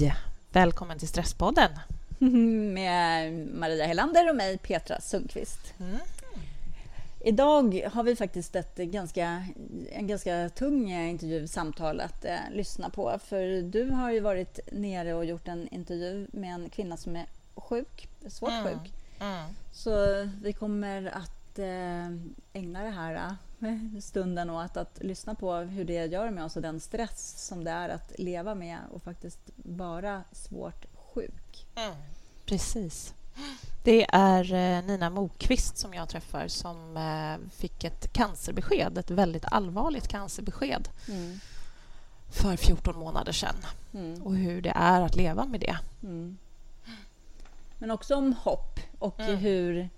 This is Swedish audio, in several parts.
Hej! Välkommen till Stresspodden. Med Maria Helander och mig, Petra Sundqvist. Mm. Idag har vi faktiskt ett ganska, en ganska tung intervjusamtal att eh, lyssna på. För du har ju varit nere och gjort en intervju med en kvinna som är sjuk, svårt mm. sjuk. Mm. Så vi kommer att eh, ägna det här eh, stunden åt att lyssna på hur det gör med oss och den stress som det är att leva med och faktiskt vara svårt sjuk. Mm. Precis. Det är eh, Nina Mokvist som jag träffar som eh, fick ett cancerbesked, ett väldigt allvarligt cancerbesked mm. för 14 månader sedan. Mm. Och hur det är att leva med det. Mm. Men också om hopp och mm. hur,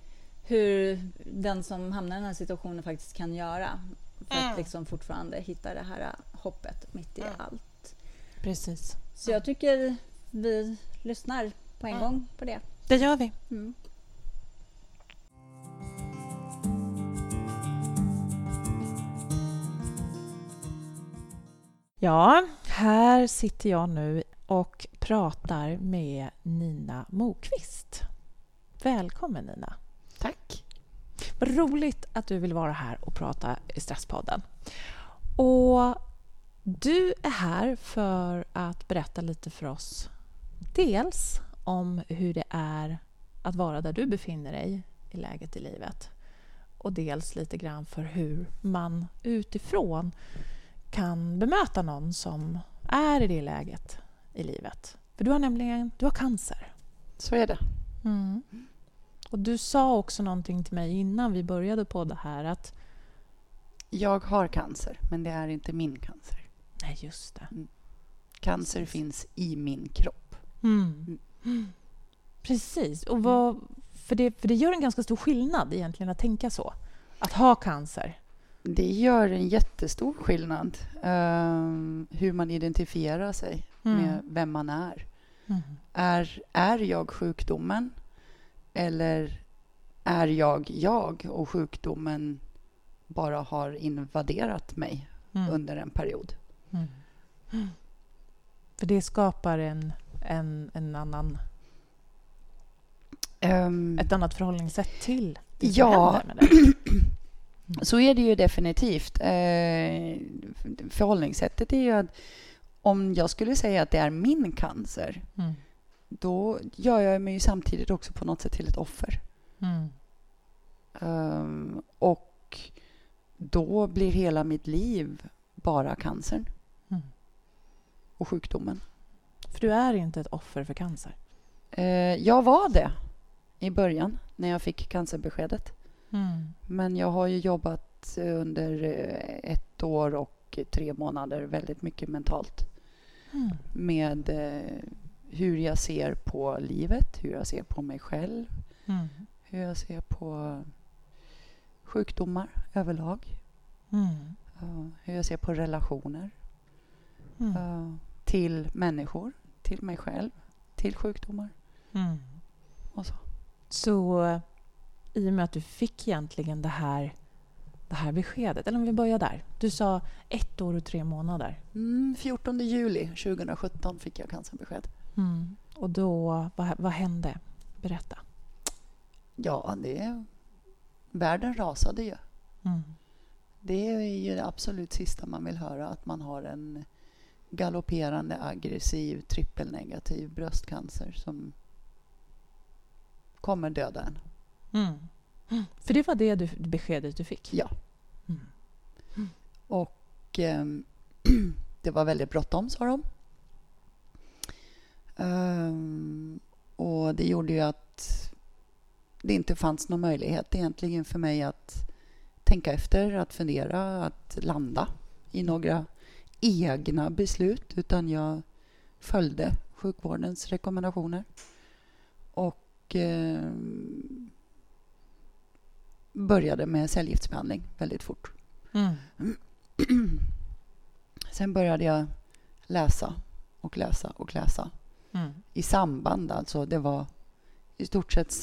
hur den som hamnar i den här situationen faktiskt kan göra för att mm. liksom fortfarande hitta det här hoppet mitt i mm. allt. Precis. Så jag tycker vi lyssnar på en gång på det. Det gör vi. Mm. Ja, här sitter jag nu och pratar med Nina Mokvist. Välkommen Nina. Tack. Vad roligt att du vill vara här och prata i Stresspodden. Och du är här för att berätta lite för oss. Dels om hur det är att vara där du befinner dig i läget i livet. Och dels lite grann för hur man utifrån kan bemöta någon som är i det läget i livet. För du har nämligen du har cancer. Så är det. Mm. Och du sa också någonting till mig innan vi började på det här att jag har cancer, men det är inte min cancer. Nej, just det. Mm. Cancer Precis. finns i min kropp. Mm. Mm. Precis. Och vad, för, det, för det gör en ganska stor skillnad egentligen att tänka så. Att ha cancer. Det gör en jättestor skillnad uh, hur man identifierar sig mm. med vem man är. Mm. är. Är jag sjukdomen? Eller är jag jag och sjukdomen bara har invaderat mig mm. under en period? Mm. För det skapar en, en, en annan... Um, ett annat förhållningssätt till det Ja, så är det ju definitivt. Eh, förhållningssättet är ju att om jag skulle säga att det är min cancer mm. Då gör jag mig ju samtidigt också på något sätt till ett offer. Mm. Um, och då blir hela mitt liv bara cancern mm. och sjukdomen. För du är inte ett offer för cancer? Uh, jag var det i början, när jag fick cancerbeskedet. Mm. Men jag har ju jobbat under eh, ett år och tre månader väldigt mycket mentalt mm. med eh, hur jag ser på livet, hur jag ser på mig själv, mm. hur jag ser på sjukdomar överlag. Uh, hur jag ser på relationer uh, till människor, till mig själv, till sjukdomar. Och så. Så i och med att du fick egentligen det här, det här beskedet, eller om vi börjar där. Du sa ett år och tre månader. Mm, 14 juli 2017 fick jag cancerbesked. Mm. Och då, vad, vad hände? Berätta. Ja, det... Världen rasade ju. Mm. Det är ju det absolut sista man vill höra, att man har en galopperande aggressiv trippelnegativ bröstcancer som kommer döda en. Mm. För det var det du, beskedet du fick? Ja. Mm. Och eh, det var väldigt bråttom, sa de. Um, och det gjorde ju att det inte fanns någon möjlighet egentligen för mig att tänka efter, att fundera, att landa i några egna beslut utan jag följde sjukvårdens rekommendationer. Och eh, började med cellgiftsbehandling väldigt fort. Mm. Sen började jag läsa och läsa och läsa. Mm. I samband, alltså. Det var i stort sett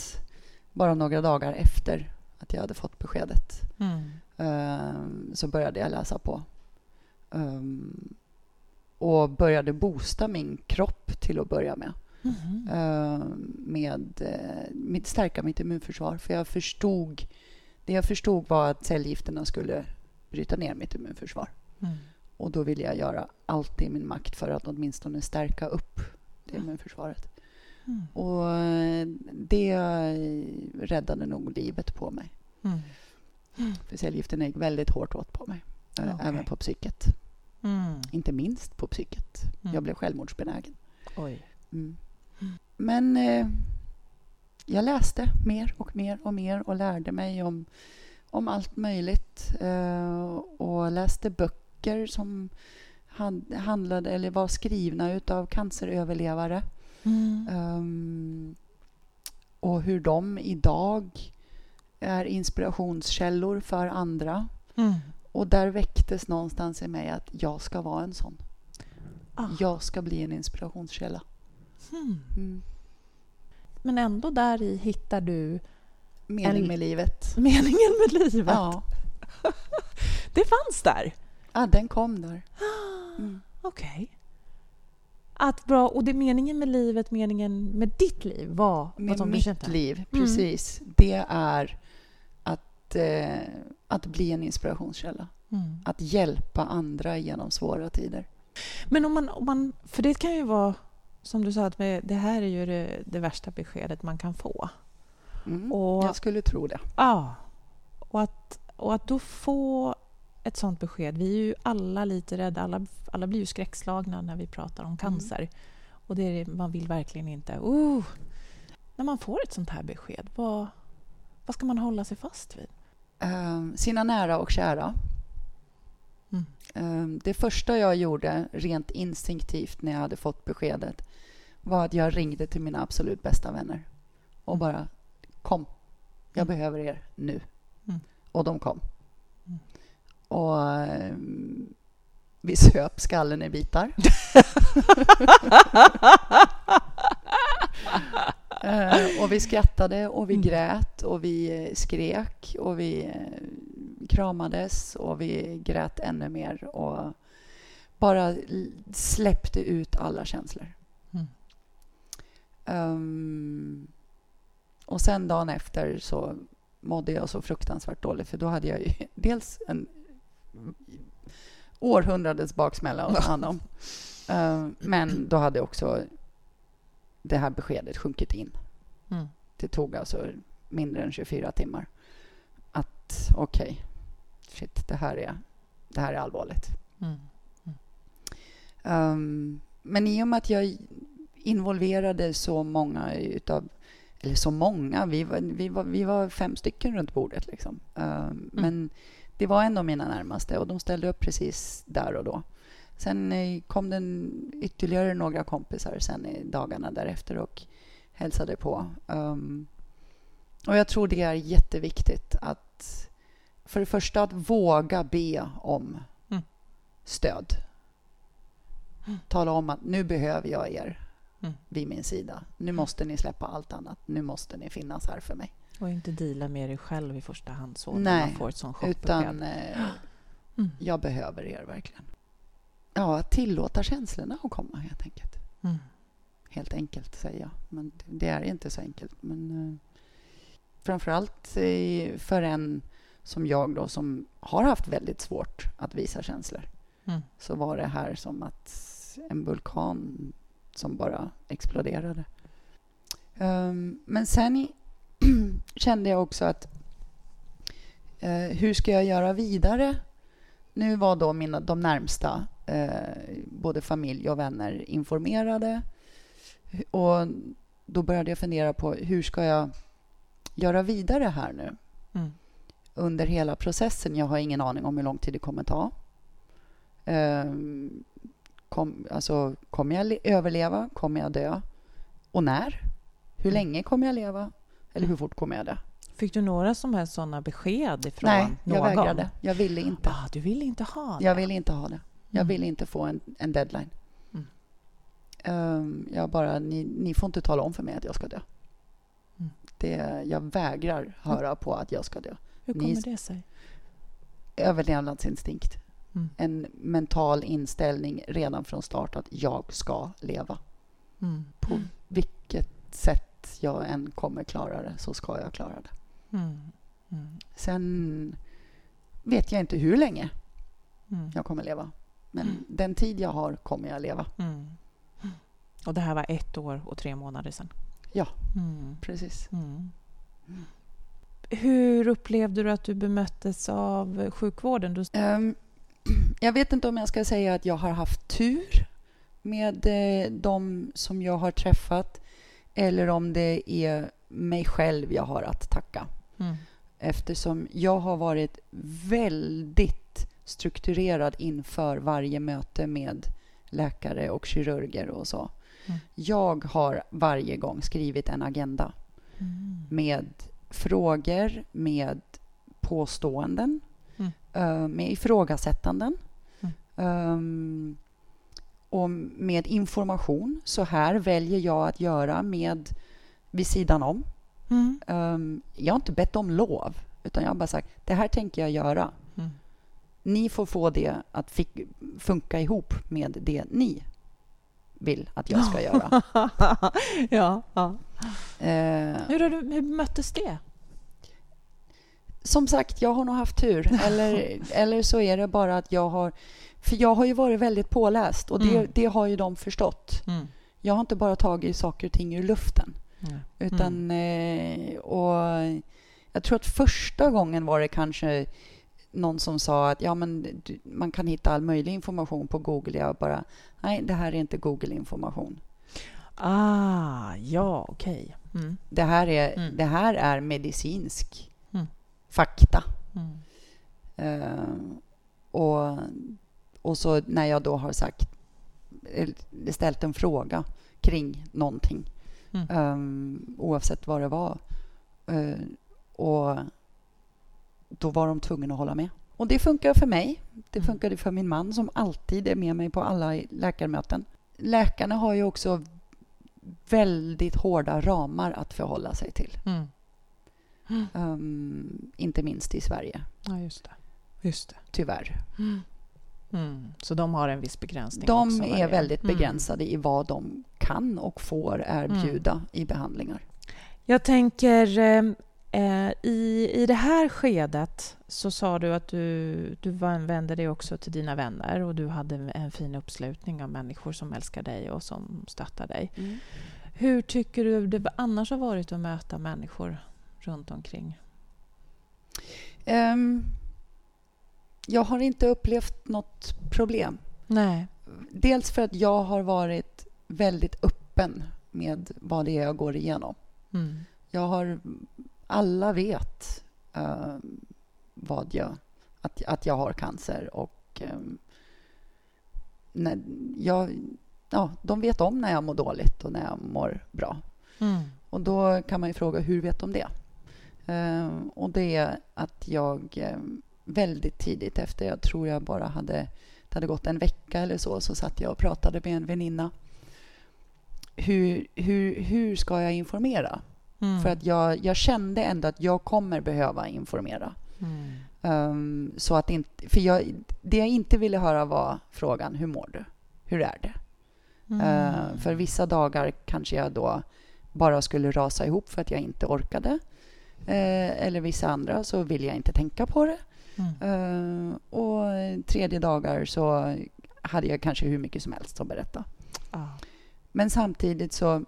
bara några dagar efter att jag hade fått beskedet. Mm. Um, så började jag läsa på. Um, och började boosta min kropp till att börja med. Mhm. Eh, med, eh, med stärka mitt immunförsvar. För jag förstod, det jag förstod var att cellgifterna skulle bryta ner mitt immunförsvar. Mm. Och då ville jag göra allt i min makt för att åtminstone stärka upp det Mm. immunförsvaret. Mm. Och eh, det räddade nog livet på mig. Mm. För cellgifterna gick väldigt hårt åt på mig. eh, Okej. Även på psyket. Mm. Inte minst på psyket. Mm. Jag blev självmordsbenägen. Oj. Mm. Mm. Men eh, jag läste mer och mer och mer och lärde mig om, om allt möjligt. Eh, och läste böcker som hand, handlade eller var skrivna utav canceröverlevare. Mm. Ehm, och hur de idag är inspirationskällor för andra. Mm. Och där väcktes någonstans i mig att jag ska vara en sån. Ah. Jag ska bli en inspirationskälla. Mm. Mm. Men ändå där i hittar du Mening En- med livet. meningen med livet. Ja. Det fanns där. Ja, den kom där. Mm. Okej. Att bra, och det meningen med livet, meningen med ditt liv var Med vad som du mitt kände? liv, precis. Det är att, eh, att bli en inspirationskälla. Mm. Att hjälpa andra genom svåra tider. Men om man, om man... För det kan ju vara, som du sa, att det här är ju det, det värsta beskedet man kan få. Mm. Och- Jag skulle tro det. Ja. Och att, och att då få ett sånt besked. Vi är ju alla lite rädda. Alla, alla blir ju skräckslagna när vi pratar om cancer. Och det är, man vill verkligen inte... Uh, när man får ett sånt här besked, vad, vad ska man hålla sig fast vid? Eh, sina nära och kära. Mm. Eh, det första jag gjorde rent instinktivt när jag hade fått beskedet var att jag ringde till mina absolut bästa vänner och Mm. bara kom. Jag Mm. behöver er nu. Mm. Och de kom. Och eh, vi söp skallen i bitar. Eh, och vi skrattade och vi Mm. grät och vi eh, skrek och vi kramades och vi grät ännu mer och bara släppte ut alla känslor. Mm. Ehm, och sen dagen efter så mådde jag så fruktansvärt dåligt för då hade jag ju dels en århundradets baksmälla att ta hand om. Ehm, men då hade också det här beskedet sjunkit in. Mm. Det tog alltså mindre än 24 timmar. Att okej, shit, det här, är, det här är allvarligt. Mm. Ehm, men i och med att jag involverade så många utav eller så många, vi var, vi var, vi var fem stycken runt bordet. Liksom. Ehm, Men det var ändå mina närmaste och de ställde upp precis där och då. Sen eh, kom det en- ytterligare några kompisar sen i dagarna därefter och hälsade på. Ehm, och jag tror det är jätteviktigt att för det första att våga be om Mm. stöd. Tala om att nu behöver jag er Mm. vid min sida. Nu måste ni släppa allt annat. Nu måste ni finnas här för mig. Och inte deala med dig själv i första hand så när Nej, man får ett sånt. Utan eh, Mm. jag behöver er verkligen. Ja, tillåta känslorna att komma helt enkelt. Mm. Helt enkelt säger jag. Men det är inte så enkelt. Men eh, framförallt för en som jag då som har haft väldigt svårt att visa känslor. Mm. Så var det här som att en vulkan som bara exploderade. Ehm, men sen kände jag också att eh, hur ska jag göra vidare? Nu var då mina, de närmsta, eh, både familj och vänner, informerade. Och då började jag fundera på hur ska jag göra vidare här nu Mm. under hela processen. Jag har ingen aning om hur lång tid det kommer ta. Ehm, kom, alltså, kommer jag le- överleva? Kommer jag dö? Och när? Hur Mm. länge kommer jag leva? Eller hur fort kommer jag dö? Fick du några som helst sådana besked ifrån Nej, någon? jag vägrade. Jag ville inte. Ah, du ville inte ha det? Jag ville inte ha det. Jag Mm. ville inte få en, en deadline. Mm. Ehm, jag bara, ni, ni får inte tala om för mig att jag ska dö. Mm. Det, jag vägrar höra på att jag ska dö. Hur Ni- kommer det sig? Överlevnadsinstinkt. mm. en mental inställning redan från start att jag ska leva. Mm. På vilket sätt jag än kommer klara det så ska jag klara det. Mm. Mm. Sen vet jag inte hur länge mm. jag kommer leva. Men mm. den tid jag har kommer jag leva. Mm. Och det här var ett år och tre månader sedan? Ja, precis. Hur upplevde du att du bemöttes av sjukvården? Du... Um, jag vet inte om jag ska säga att jag har haft tur med eh, de som jag har träffat eller om det är mig själv jag har att tacka. Mm. Eftersom jag har varit väldigt strukturerad inför varje möte med läkare och kirurger och så. Mm. Jag har varje gång skrivit en agenda mm. med frågor, med påståenden, mm. uh, med ifrågasättanden um, och med information. Så här väljer jag att göra med vid sidan om. Mm. Um, jag har inte bett om lov, utan jag har bara sagt det här tänker jag göra. Mm. Ni får få det att fick, funka ihop med det ni vill att jag ska göra. ja, ja. Uh, hur, har du, hur möttes det? Som sagt, jag har nog haft tur. Eller, eller så är det bara att jag har... För jag har ju varit väldigt påläst och det, mm. det har ju de förstått. Mm. Jag har inte bara tagit saker och ting ur luften. Mm. Utan, eh, och jag tror att första gången var det kanske någon som sa att ja, men man kan hitta all möjlig information på Google. Jag bara, nej, det här är inte Google-information. Ah, ja, okej. Okay. Mm. Det, här är, mm. det här är medicinsk mm. fakta. Uh, och, och så när jag då har sagt, ställt en fråga kring någonting Mm. Um, oavsett vad det var. Uh, och då var de tvungna att hålla med. Och det funkar för mig. Det mm. funkade för min man som alltid är med mig på alla läkarmöten. Läkarna har ju också väldigt hårda ramar att förhålla sig till. Mm. Um, inte minst i Sverige. Ja, just det. Just det. Tyvärr. Mm. Mm. Så de har en viss begränsning? De också, är väldigt mm. begränsade i vad de kan och får erbjuda mm. i behandlingar. Jag tänker, eh, eh, i, i det här skedet så sa du att du, du vände dig också till dina vänner och du hade en fin uppslutning av människor som älskar dig och som stöttar dig. Mm. Hur tycker du det annars har varit att möta människor runt omkring? Um, jag har inte upplevt något problem. Nej. Dels för att jag har varit väldigt öppen med vad det är jag går igenom. Mm. Jag har... Alla vet uh, vad jag, att, att jag har cancer och um, när jag, ja, de vet om när jag mår dåligt och när jag mår bra. Mm. Och då kan man ju fråga hur vet de det? Uh, och det är att jag um, väldigt tidigt efter, jag tror jag bara hade, det hade gått en vecka eller så, så satt jag och pratade med en väninna. Hur, hur, hur ska jag informera? Mm. För att jag, jag kände ändå att jag kommer behöva informera. Mm. Um, så att inte, för jag, det jag inte ville höra var frågan hur mår du? Hur är det? Mm. Uh, för vissa dagar kanske jag då bara skulle rasa ihop för att jag inte orkade. Uh, eller vissa andra så vill jag inte tänka på det. Uh, och tredje dagar så hade jag kanske hur mycket som helst att berätta. Ah. Men samtidigt så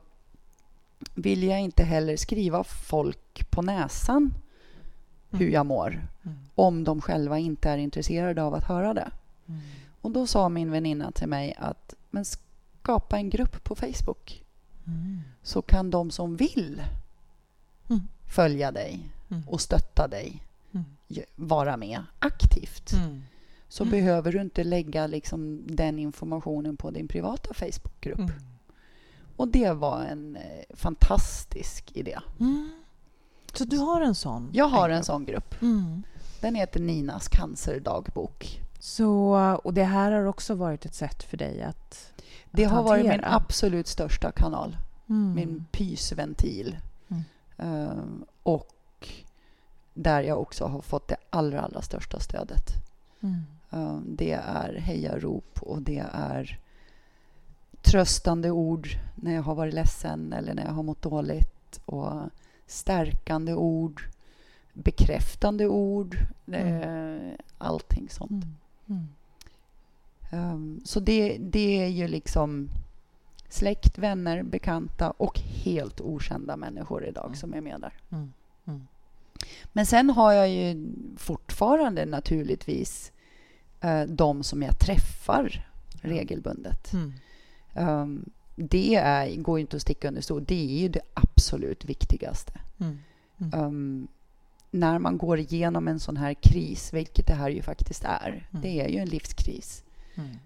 vill jag inte heller skriva folk på näsan mm. hur jag mår mm. om de själva inte är intresserade av att höra det. Mm. Och Då sa min väninna till mig att men skapa en grupp på Facebook mm. så kan de som vill mm. Följa dig mm. och stötta dig vara med aktivt. Mm. Så mm. behöver du inte lägga liksom den informationen på din privata Facebookgrupp. Mm. Och det var en eh, fantastisk idé. Mm. Så du har en sån? Jag har en sån grupp. Mm. Den heter Ninas cancerdagbok. Så, och det här har också varit ett sätt för dig att Det att har hantera. varit min absolut största kanal. Mm. Min pysventil. Uh, och där jag också har fått det allra, allra största stödet. Mm. Eh, det är hejarop och det är tröstande ord när jag har varit ledsen eller när jag har mått dåligt och stärkande ord, bekräftande ord, mm. allting sånt. Mm. Mm. Um, så det, det är ju liksom släkt, vänner, bekanta och helt okända människor idag mm. som är med där. Mm. Mm. Men sen har jag ju fortfarande naturligtvis uh, de som jag träffar regelbundet. Um, det är, går inte att sticka under stol. Det är ju det absolut viktigaste. Um, när man går igenom en sån här kris, vilket det här ju faktiskt är. Det är ju en livskris.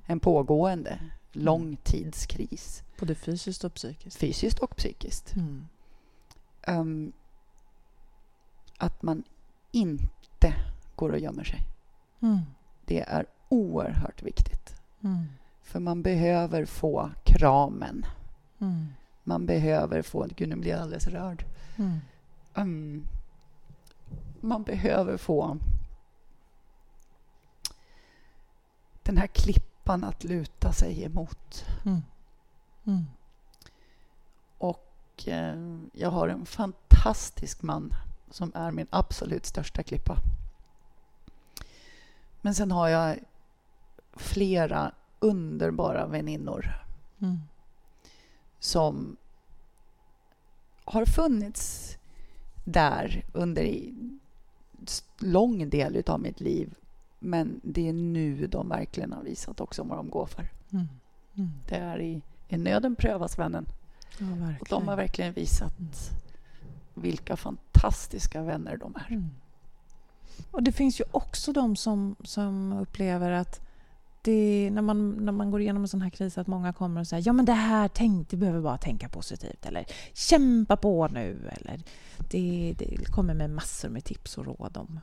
En pågående långtidskris. Både fysiskt och psykiskt? Fysiskt och psykiskt. Mm. Um, att man inte går och gömmer sig. Mm. Det är oerhört viktigt. Mm. För man behöver få kramen. Mm. Man behöver få... Gud, nu blir jag alldeles rörd. Um, man behöver få den här klippan att luta sig emot. Mm. Mm. Och eh, jag har en fantastisk man som är min absolut största klippa. Men sen har jag flera underbara väninnor mm. som har funnits där under lång del av mitt liv men det är nu de verkligen har visat också vad de går för. Mm. Mm. Det är i, i nöden prövas vännen. Ja, och de har verkligen visat mm. vilka fantastiska vänner de är. Mm. Och Det finns ju också de som, som upplever att det, när, man, när man går igenom en sån här kris att många kommer och säger ja men det här, tänk, du behöver bara tänka positivt eller kämpa på nu eller det, det kommer med massor med tips och råd om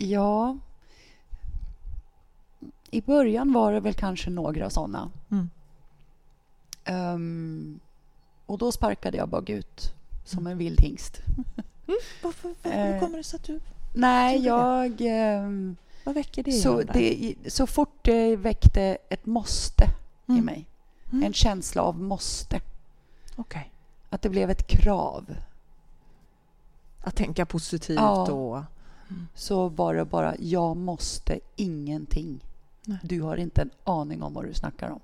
Ja. I början var det väl kanske några såna. Mm. Um, och då sparkade jag bara ut som mm. en vild hingst. Mm. Varför, varför, eh, kommer det sig att du... Nej, jag... Um, Vad väcker det så, det, så fort det väckte ett måste mm. i mig, mm. en känsla av måste. Okay. Att det blev ett krav. Att tänka positivt ja. och så var det bara jag måste ingenting. Nej. Du har inte en aning om vad du snackar om.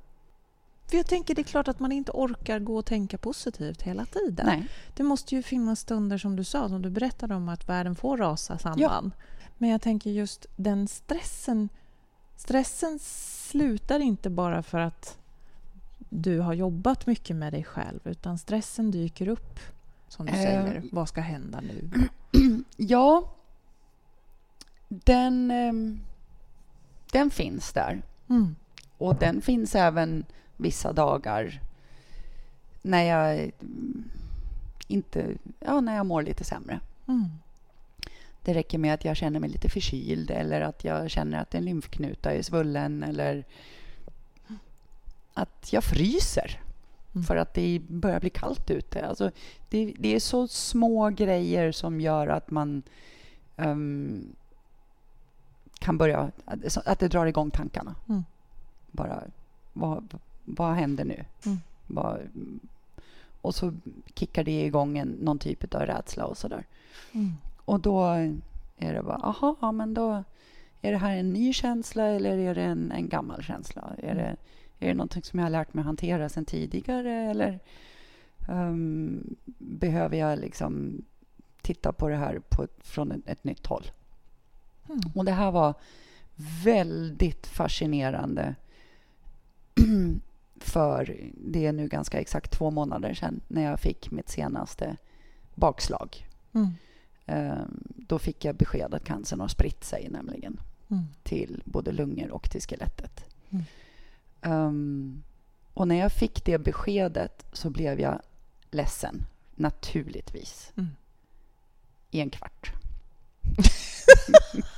För jag tänker det är klart att man inte orkar gå och tänka positivt hela tiden. Nej. Det måste ju finnas stunder som du sa, som du berättade om att världen får rasa samman. Ja. Men jag tänker just den stressen. Stressen slutar inte bara för att du har jobbat mycket med dig själv utan stressen dyker upp som du äh, säger. Vad ska hända nu? Ja, den, ehm, den finns där. Mm. Och den finns även vissa dagar när jag mm, inte, ja, när jag mår lite sämre. Mm. Det räcker med att jag känner mig lite förkyld eller att jag känner att en lymfknuta är svullen eller att jag fryser mm. för att det börjar bli kallt ute. Alltså, det, det, är så små grejer som gör att man um, kan börja... Att det drar igång tankarna. Mm. Bara, vad, vad händer nu? Mm. Vad, och så kickar det igång en, någon typ av rädsla och sådär. Mm. Och då är det bara, aha, men då är det här en ny känsla eller är det en, en gammal känsla? Är, det, är det någonting som jag har lärt mig att hantera sen tidigare eller um, behöver jag liksom titta på det här på, från ett, ett nytt håll? Mm. Och det här var väldigt fascinerande för det är nu ganska exakt två månader sedan när jag fick mitt senaste bakslag. Mm. Um, då fick jag besked att cancern har spritt sig nämligen mm. till både lungor och till skelettet. Um, och när jag fick det beskedet så blev jag ledsen, naturligtvis. Mm. I en kvart.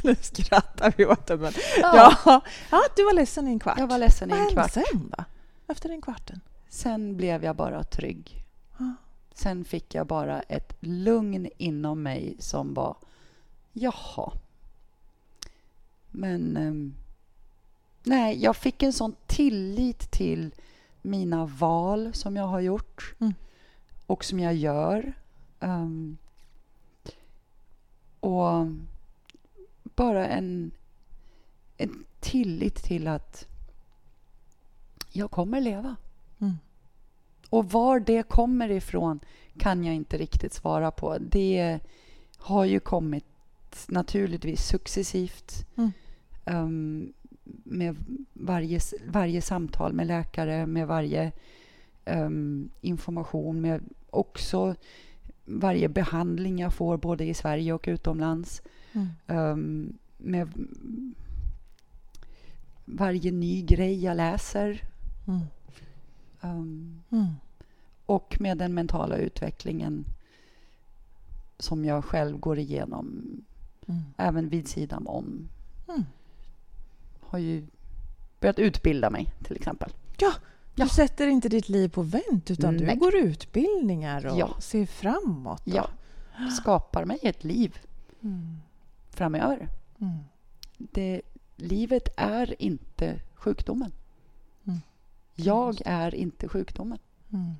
nu skrattar vi åt det, men... Ja. ja. Ja. du var ledsen i en kvart. Jag var ledsen i en kvart. Vad sen då? Efter den kvarten? Sen blev jag bara trygg. Ja. Sen fick jag bara ett lugn inom mig som var Jaha. Men... ehm, nej, jag fick en sån tillit till mina val som jag har gjort Mm. och som jag gör. Ehm, och bara en, en tillit till att jag kommer leva. Mm. Och var det kommer ifrån kan jag inte riktigt svara på. Det har ju kommit naturligtvis successivt Mm. ehm, med varje, varje samtal med läkare, med varje ehm, information, med också varje behandling jag får både i Sverige och utomlands. Ehm, med varje ny grej jag läser. Mm. och med den mentala utvecklingen som jag själv går igenom Mm. även vid sidan om. Mm. Har ju börjat utbilda mig till exempel. Ja, du Ja. sätter inte ditt liv på vänt utan Nej. du går utbildningar och Ja. ser framåt. och- Ja, skapar mig ett liv Mm. Framöver. Mm. Det, livet är inte sjukdomen. Mm. Jag är inte sjukdomen. Mm.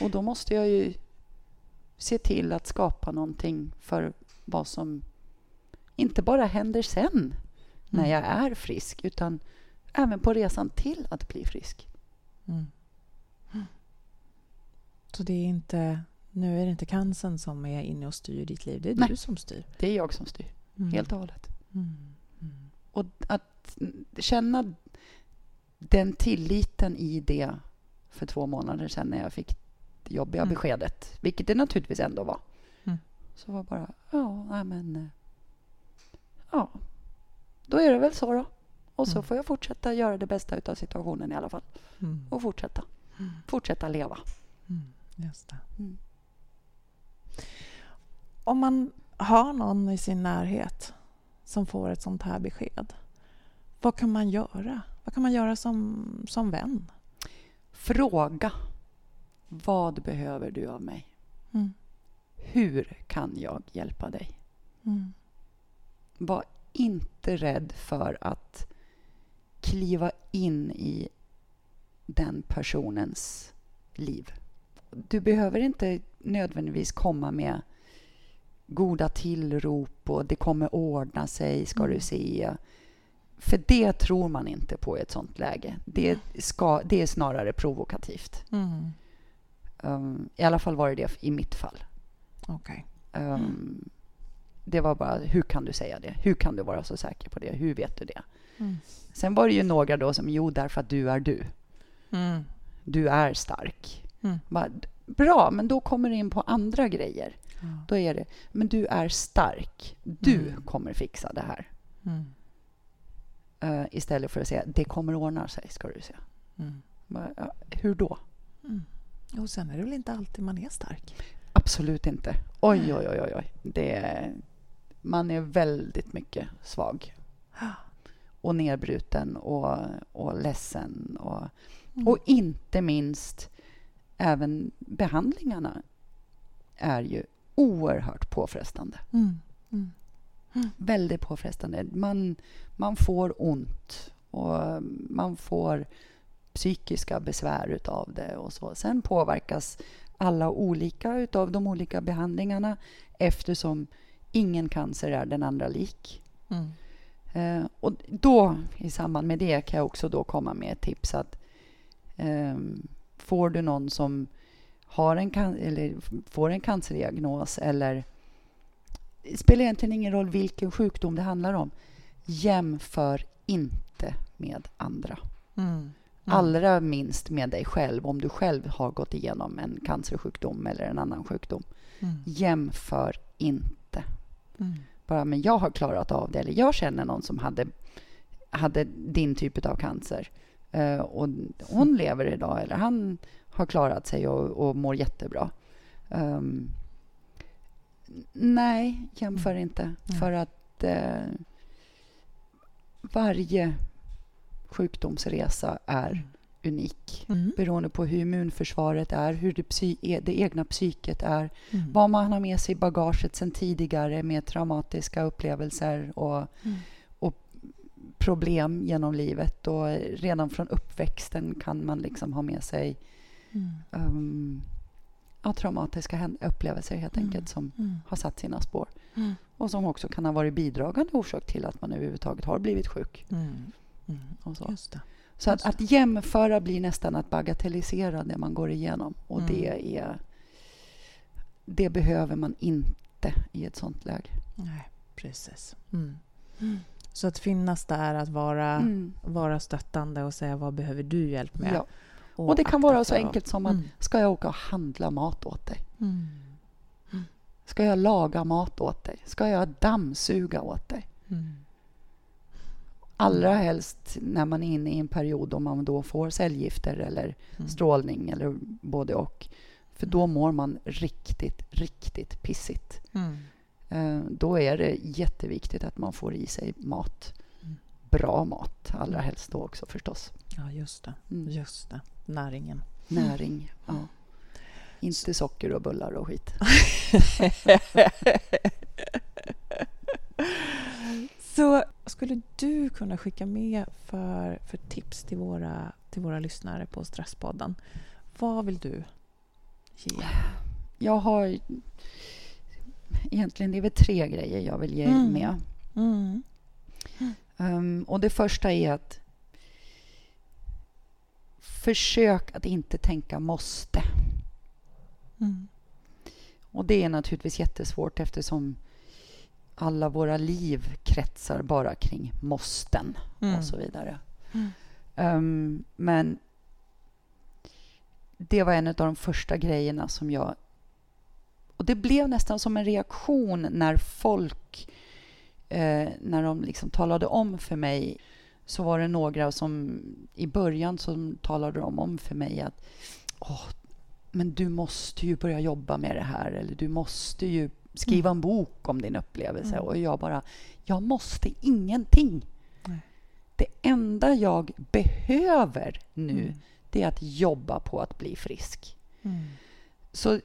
Och då måste jag ju se till att skapa någonting för vad som inte bara händer sen när Mm. jag är frisk utan även på resan till att bli frisk. Mm. Så det är inte, nu är det inte cancern som är inne och styr ditt liv, det är Nej. du som styr. Det är jag som styr, Mm. helt och hållet. Mm. Mm. Och att känna den tilliten i det för två månader sedan när jag fick det jobbiga Mm. beskedet, vilket det naturligtvis ändå var. Mm. Så var bara, ja, nej men... eh, Ja, då är det väl så då. Och så Mm. får jag fortsätta göra det bästa av situationen i alla fall. Och fortsätta. Fortsätta leva. Just det. Om man har någon i sin närhet som får ett sånt här besked, vad kan man göra? Vad kan man göra som, som vän? Fråga. Vad behöver du av mig? Mm. Hur kan jag hjälpa dig? Mm. Var inte rädd för att kliva in i den personens liv. Du behöver inte nödvändigtvis komma med goda tillrop och det kommer ordna sig, ska Mm. du se. För det tror man inte på i ett sånt läge. Det, ska, det är snarare provokativt. Mm. Um, I alla fall var det det i mitt fall. Okej. Um, Det var bara, hur kan du säga det? Hur kan du vara så säker på det? Hur vet du det? Mm. Sen var det ju några då som, jo, därför att du är du. Mm. Du är stark. Mm. Bara, bra, men då kommer det in på andra grejer. Ja. Då är det, men du är stark. Du Mm. kommer fixa det här. Mm. Uh, istället för att säga, det kommer ordna sig, ska du. Mm. Bara, ja, hur då? Mm. Och sen är det väl inte alltid man är stark? Absolut inte. Oj, oj, oj, oj. oj. Det, man är väldigt mycket svag. Och nedbruten och, och ledsen. Och, Mm. och inte minst, även behandlingarna är ju oerhört påfrestande. Mm. Mm. Väldigt påfrestande. Man, man får ont och man får psykiska besvär utav det och så. Sen påverkas alla olika utav de olika behandlingarna eftersom ingen cancer är den andra lik. Mm. Eh, och då, i samband med det, kan jag också då komma med ett tips att ehm, får du någon som har en can- eller får en cancerdiagnos eller det spelar egentligen ingen roll vilken sjukdom det handlar om. Jämför inte med andra. Mm. Mm. Allra minst med dig själv om du själv har gått igenom en cancersjukdom eller en annan sjukdom. Mm. Jämför inte. Mm. Bara, men jag har klarat av det. Eller jag känner någon som hade, hade din typ av cancer. Eh, och hon lever idag, eller han har klarat sig och, och mår jättebra. Ehm, nej, jämför inte. Mm. För att eh, varje sjukdomsresa är Mm. unik. Mm. Beroende på hur immunförsvaret är, hur det, psy- e- det egna psyket är. Mm. Vad man har med sig i bagaget sen tidigare med traumatiska upplevelser och Mm. Problem genom livet. Och redan från uppväxten kan man liksom ha med sig Mm. um, ja, traumatiska upplevelser helt Mm. enkelt som Mm. har satt sina spår. Mm. Och som också kan ha varit bidragande orsak till att man överhuvudtaget har blivit sjuk. Mm. Mm. Och så Just det. så att, just att jämföra blir nästan att bagatellisera det man går igenom. Och Mm. det är... Det behöver man inte i ett sånt läge. Nej, precis. Mm. Så att finnas där, att vara, Mm. vara stöttande och säga vad behöver du hjälp med? Ja. Och det kan vara så enkelt som att Mm. ska jag åka och handla mat åt dig? Mm. Ska jag laga mat åt dig? Ska jag dammsuga åt dig? Mm. Allra helst när man är inne i en period då man då får cellgifter eller Mm. strålning eller både och. För då mår man riktigt, riktigt pissigt. Mm. Eh, Då är det jätteviktigt att man får i sig mat. Mm. Bra mat, allra helst då också förstås. Ja, just det. Mm. Just det. Näringen. Näring, ja. Inte socker och bullar och skit. Så skulle du kunna skicka med för, för tips till våra, till våra lyssnare på Stresspodden? Vad vill du ge? Jag har... Egentligen det är väl tre grejer jag vill ge Mm. med. Mm. Um, och det första är att försök att inte tänka måste. Mm. Och det är naturligtvis jättesvårt eftersom alla våra liv kretsar bara kring måsten Mm. och så vidare. Mm. Um, men det var en av de första grejerna som jag... Och det blev nästan som en reaktion när folk... Eh, när de liksom talade om för mig så var det några som i början som talade de om för mig att Åh, men du måste ju börja jobba med det här eller du måste ju skriva en bok om din upplevelse. Mm. Och jag bara, jag måste ingenting. Nej. Det enda jag behöver nu Mm. det är att jobba på att bli frisk. Mm. Så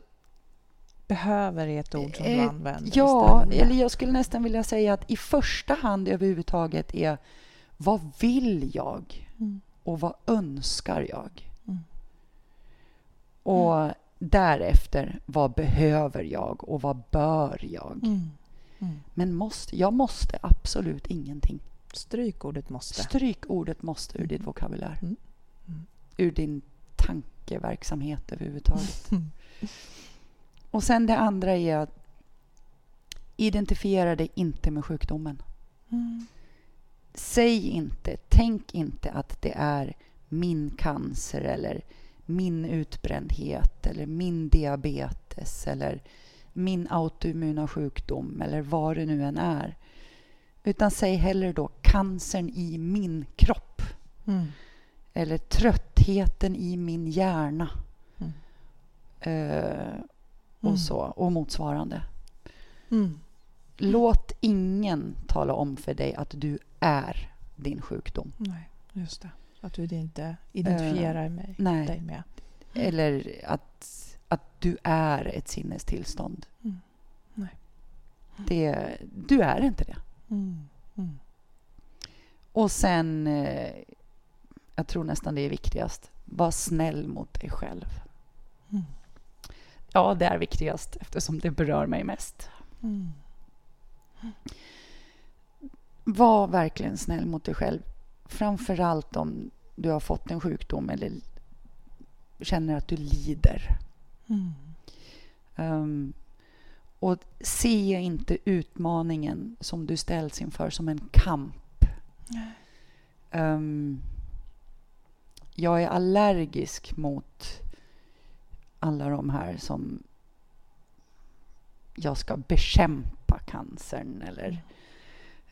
Behöver är ett ord som du Eh, använder ja, istället. eller jag skulle nästan vilja säga att i första hand överhuvudtaget är vad vill jag Mm. och vad önskar jag? Mm. Och därefter, vad behöver jag och vad bör jag? Mm. Mm. Men måste, jag måste absolut ingenting. Stryk ordet måste. Stryk ordet måste ur Mm. din vokabulär. Mm. Mm. Ur din tankeverksamhet överhuvudtaget. Och sen det andra är att identifiera dig inte med sjukdomen. Mm. Säg inte, tänk inte att det är min cancer eller min utbrändhet eller min diabetes eller min autoimmuna sjukdom eller vad det nu än är. Utan säg hellre då cancern i min kropp Mm. eller tröttheten i min hjärna. Mm. Eh, och Mm. så, och motsvarande. Mm. Låt ingen tala om för dig att du är din sjukdom. Nej, just det. Att du inte identifierar mig, Eh, nej. dig med. Eller att, att du är ett sinnestillstånd. Mm. Nej. Det, du är inte det. Mm. Mm. Och sen, eh, jag tror nästan det är viktigast, var snäll mot dig själv. Ja, det är viktigast eftersom det berör mig mest. Mm. Var verkligen snäll mot dig själv. Framför allt om du har fått en sjukdom eller känner att du lider. Mm. Um, och se inte utmaningen som du ställs inför som en kamp. Um, jag är allergisk mot alla de här som jag ska bekämpa cancern eller,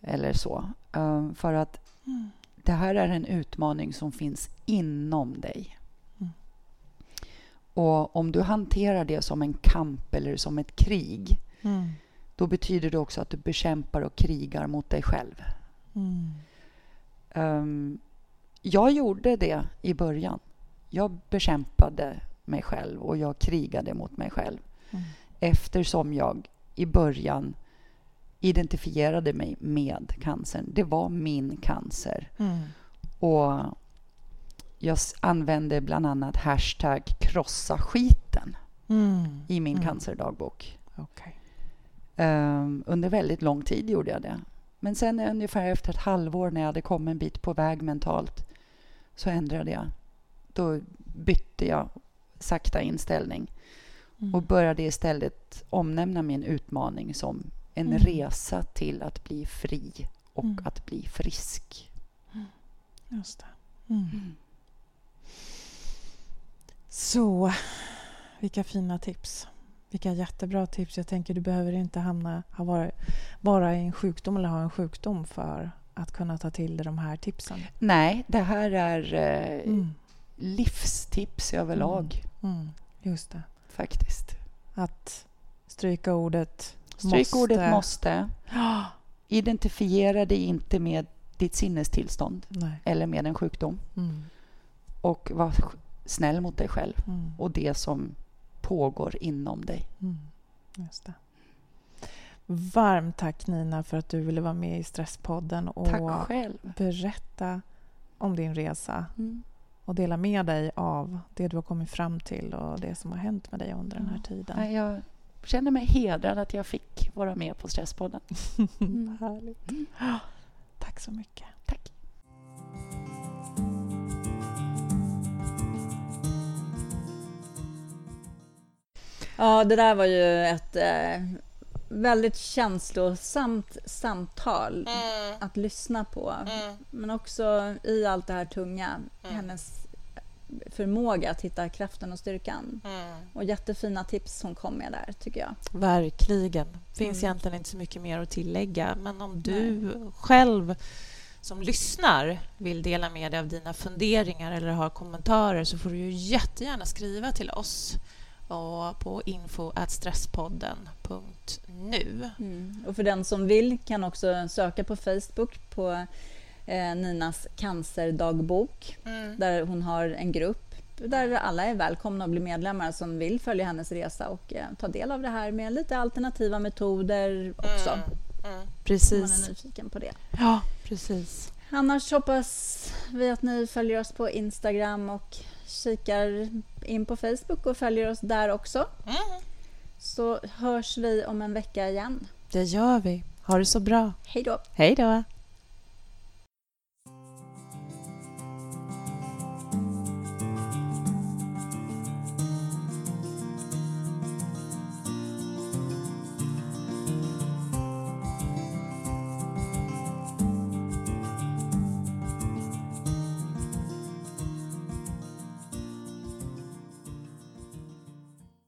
eller så. Um, för att Mm. det här är en utmaning som finns inom dig. Mm. Och om du hanterar det som en kamp eller som ett krig Mm. då betyder det också att du bekämpar och krigar mot dig själv. Mm. Ehm, jag gjorde det i början. jag bekämpade mig själv och jag krigade mot mig själv. Mm. Eftersom jag i början identifierade mig med cancern. Det var min cancer. Mm. Och jag använde bland annat hashtag krossa skiten Mm. i min Mm. cancerdagbok. Okej. Ehm, under väldigt lång tid gjorde jag det. Men sen ungefär efter ett halvår när jag hade kommit en bit på väg mentalt så ändrade jag. Då bytte jag sakta inställning Mm. och började istället omnämna min utmaning som en Mm. resa till att bli fri och Mm. att bli frisk. Just det. Mm. Så, vilka fina tips. Vilka jättebra tips. Jag tänker du behöver inte hamna, ha vara, vara i en sjukdom eller ha en sjukdom för att kunna ta till dig de här tipsen. Nej, det här är eh, Mm. livstips överlag Mm. Just det. faktiskt. Att stryka ordet Stryk ordet måste. måste. Ah, Identifiera dig inte med ditt sinnestillstånd Nej. eller med en sjukdom. Mm. Och var snäll mot dig själv Mm. och det som pågår inom dig. Mm. Just det. Varmt tack Nina för att du ville vara med i Stresspodden och Tack själv. berätta om din resa Mm. Och dela med dig av det du har kommit fram till och det som har hänt med dig under den här tiden. Nej, Jag känner mig hedrad att jag fick vara med på Stresspodden. Mm. Härligt. Tack så mycket. Tack. Ja, det där var ju ett eh, väldigt känslosamt samtal att lyssna på. Men också i allt det här tunga, hennes förmåga att hitta kraften och styrkan. Och jättefina tips hon kom med där, tycker jag. Verkligen. Finns Mm. egentligen inte så mycket mer att tillägga. Men om du själv som lyssnar vill dela med dig av dina funderingar eller har kommentarer så får du ju jättegärna skriva till oss och på info.stresspodden.nu. Mm. Och för den som vill kan också söka på Facebook på eh, Ninas cancerdagbok där hon har en grupp där alla är välkomna att bli medlemmar som vill följa hennes resa och eh, ta del av det här med lite alternativa metoder också. Om man är Precis. nyfiken på det. Ja, precis. Annars hoppas vi att ni följer oss på Instagram och kikar in på Facebook och följer oss där också. Så hörs vi om en vecka igen. Det gör vi. Ha det så bra. Hej då! Hej då!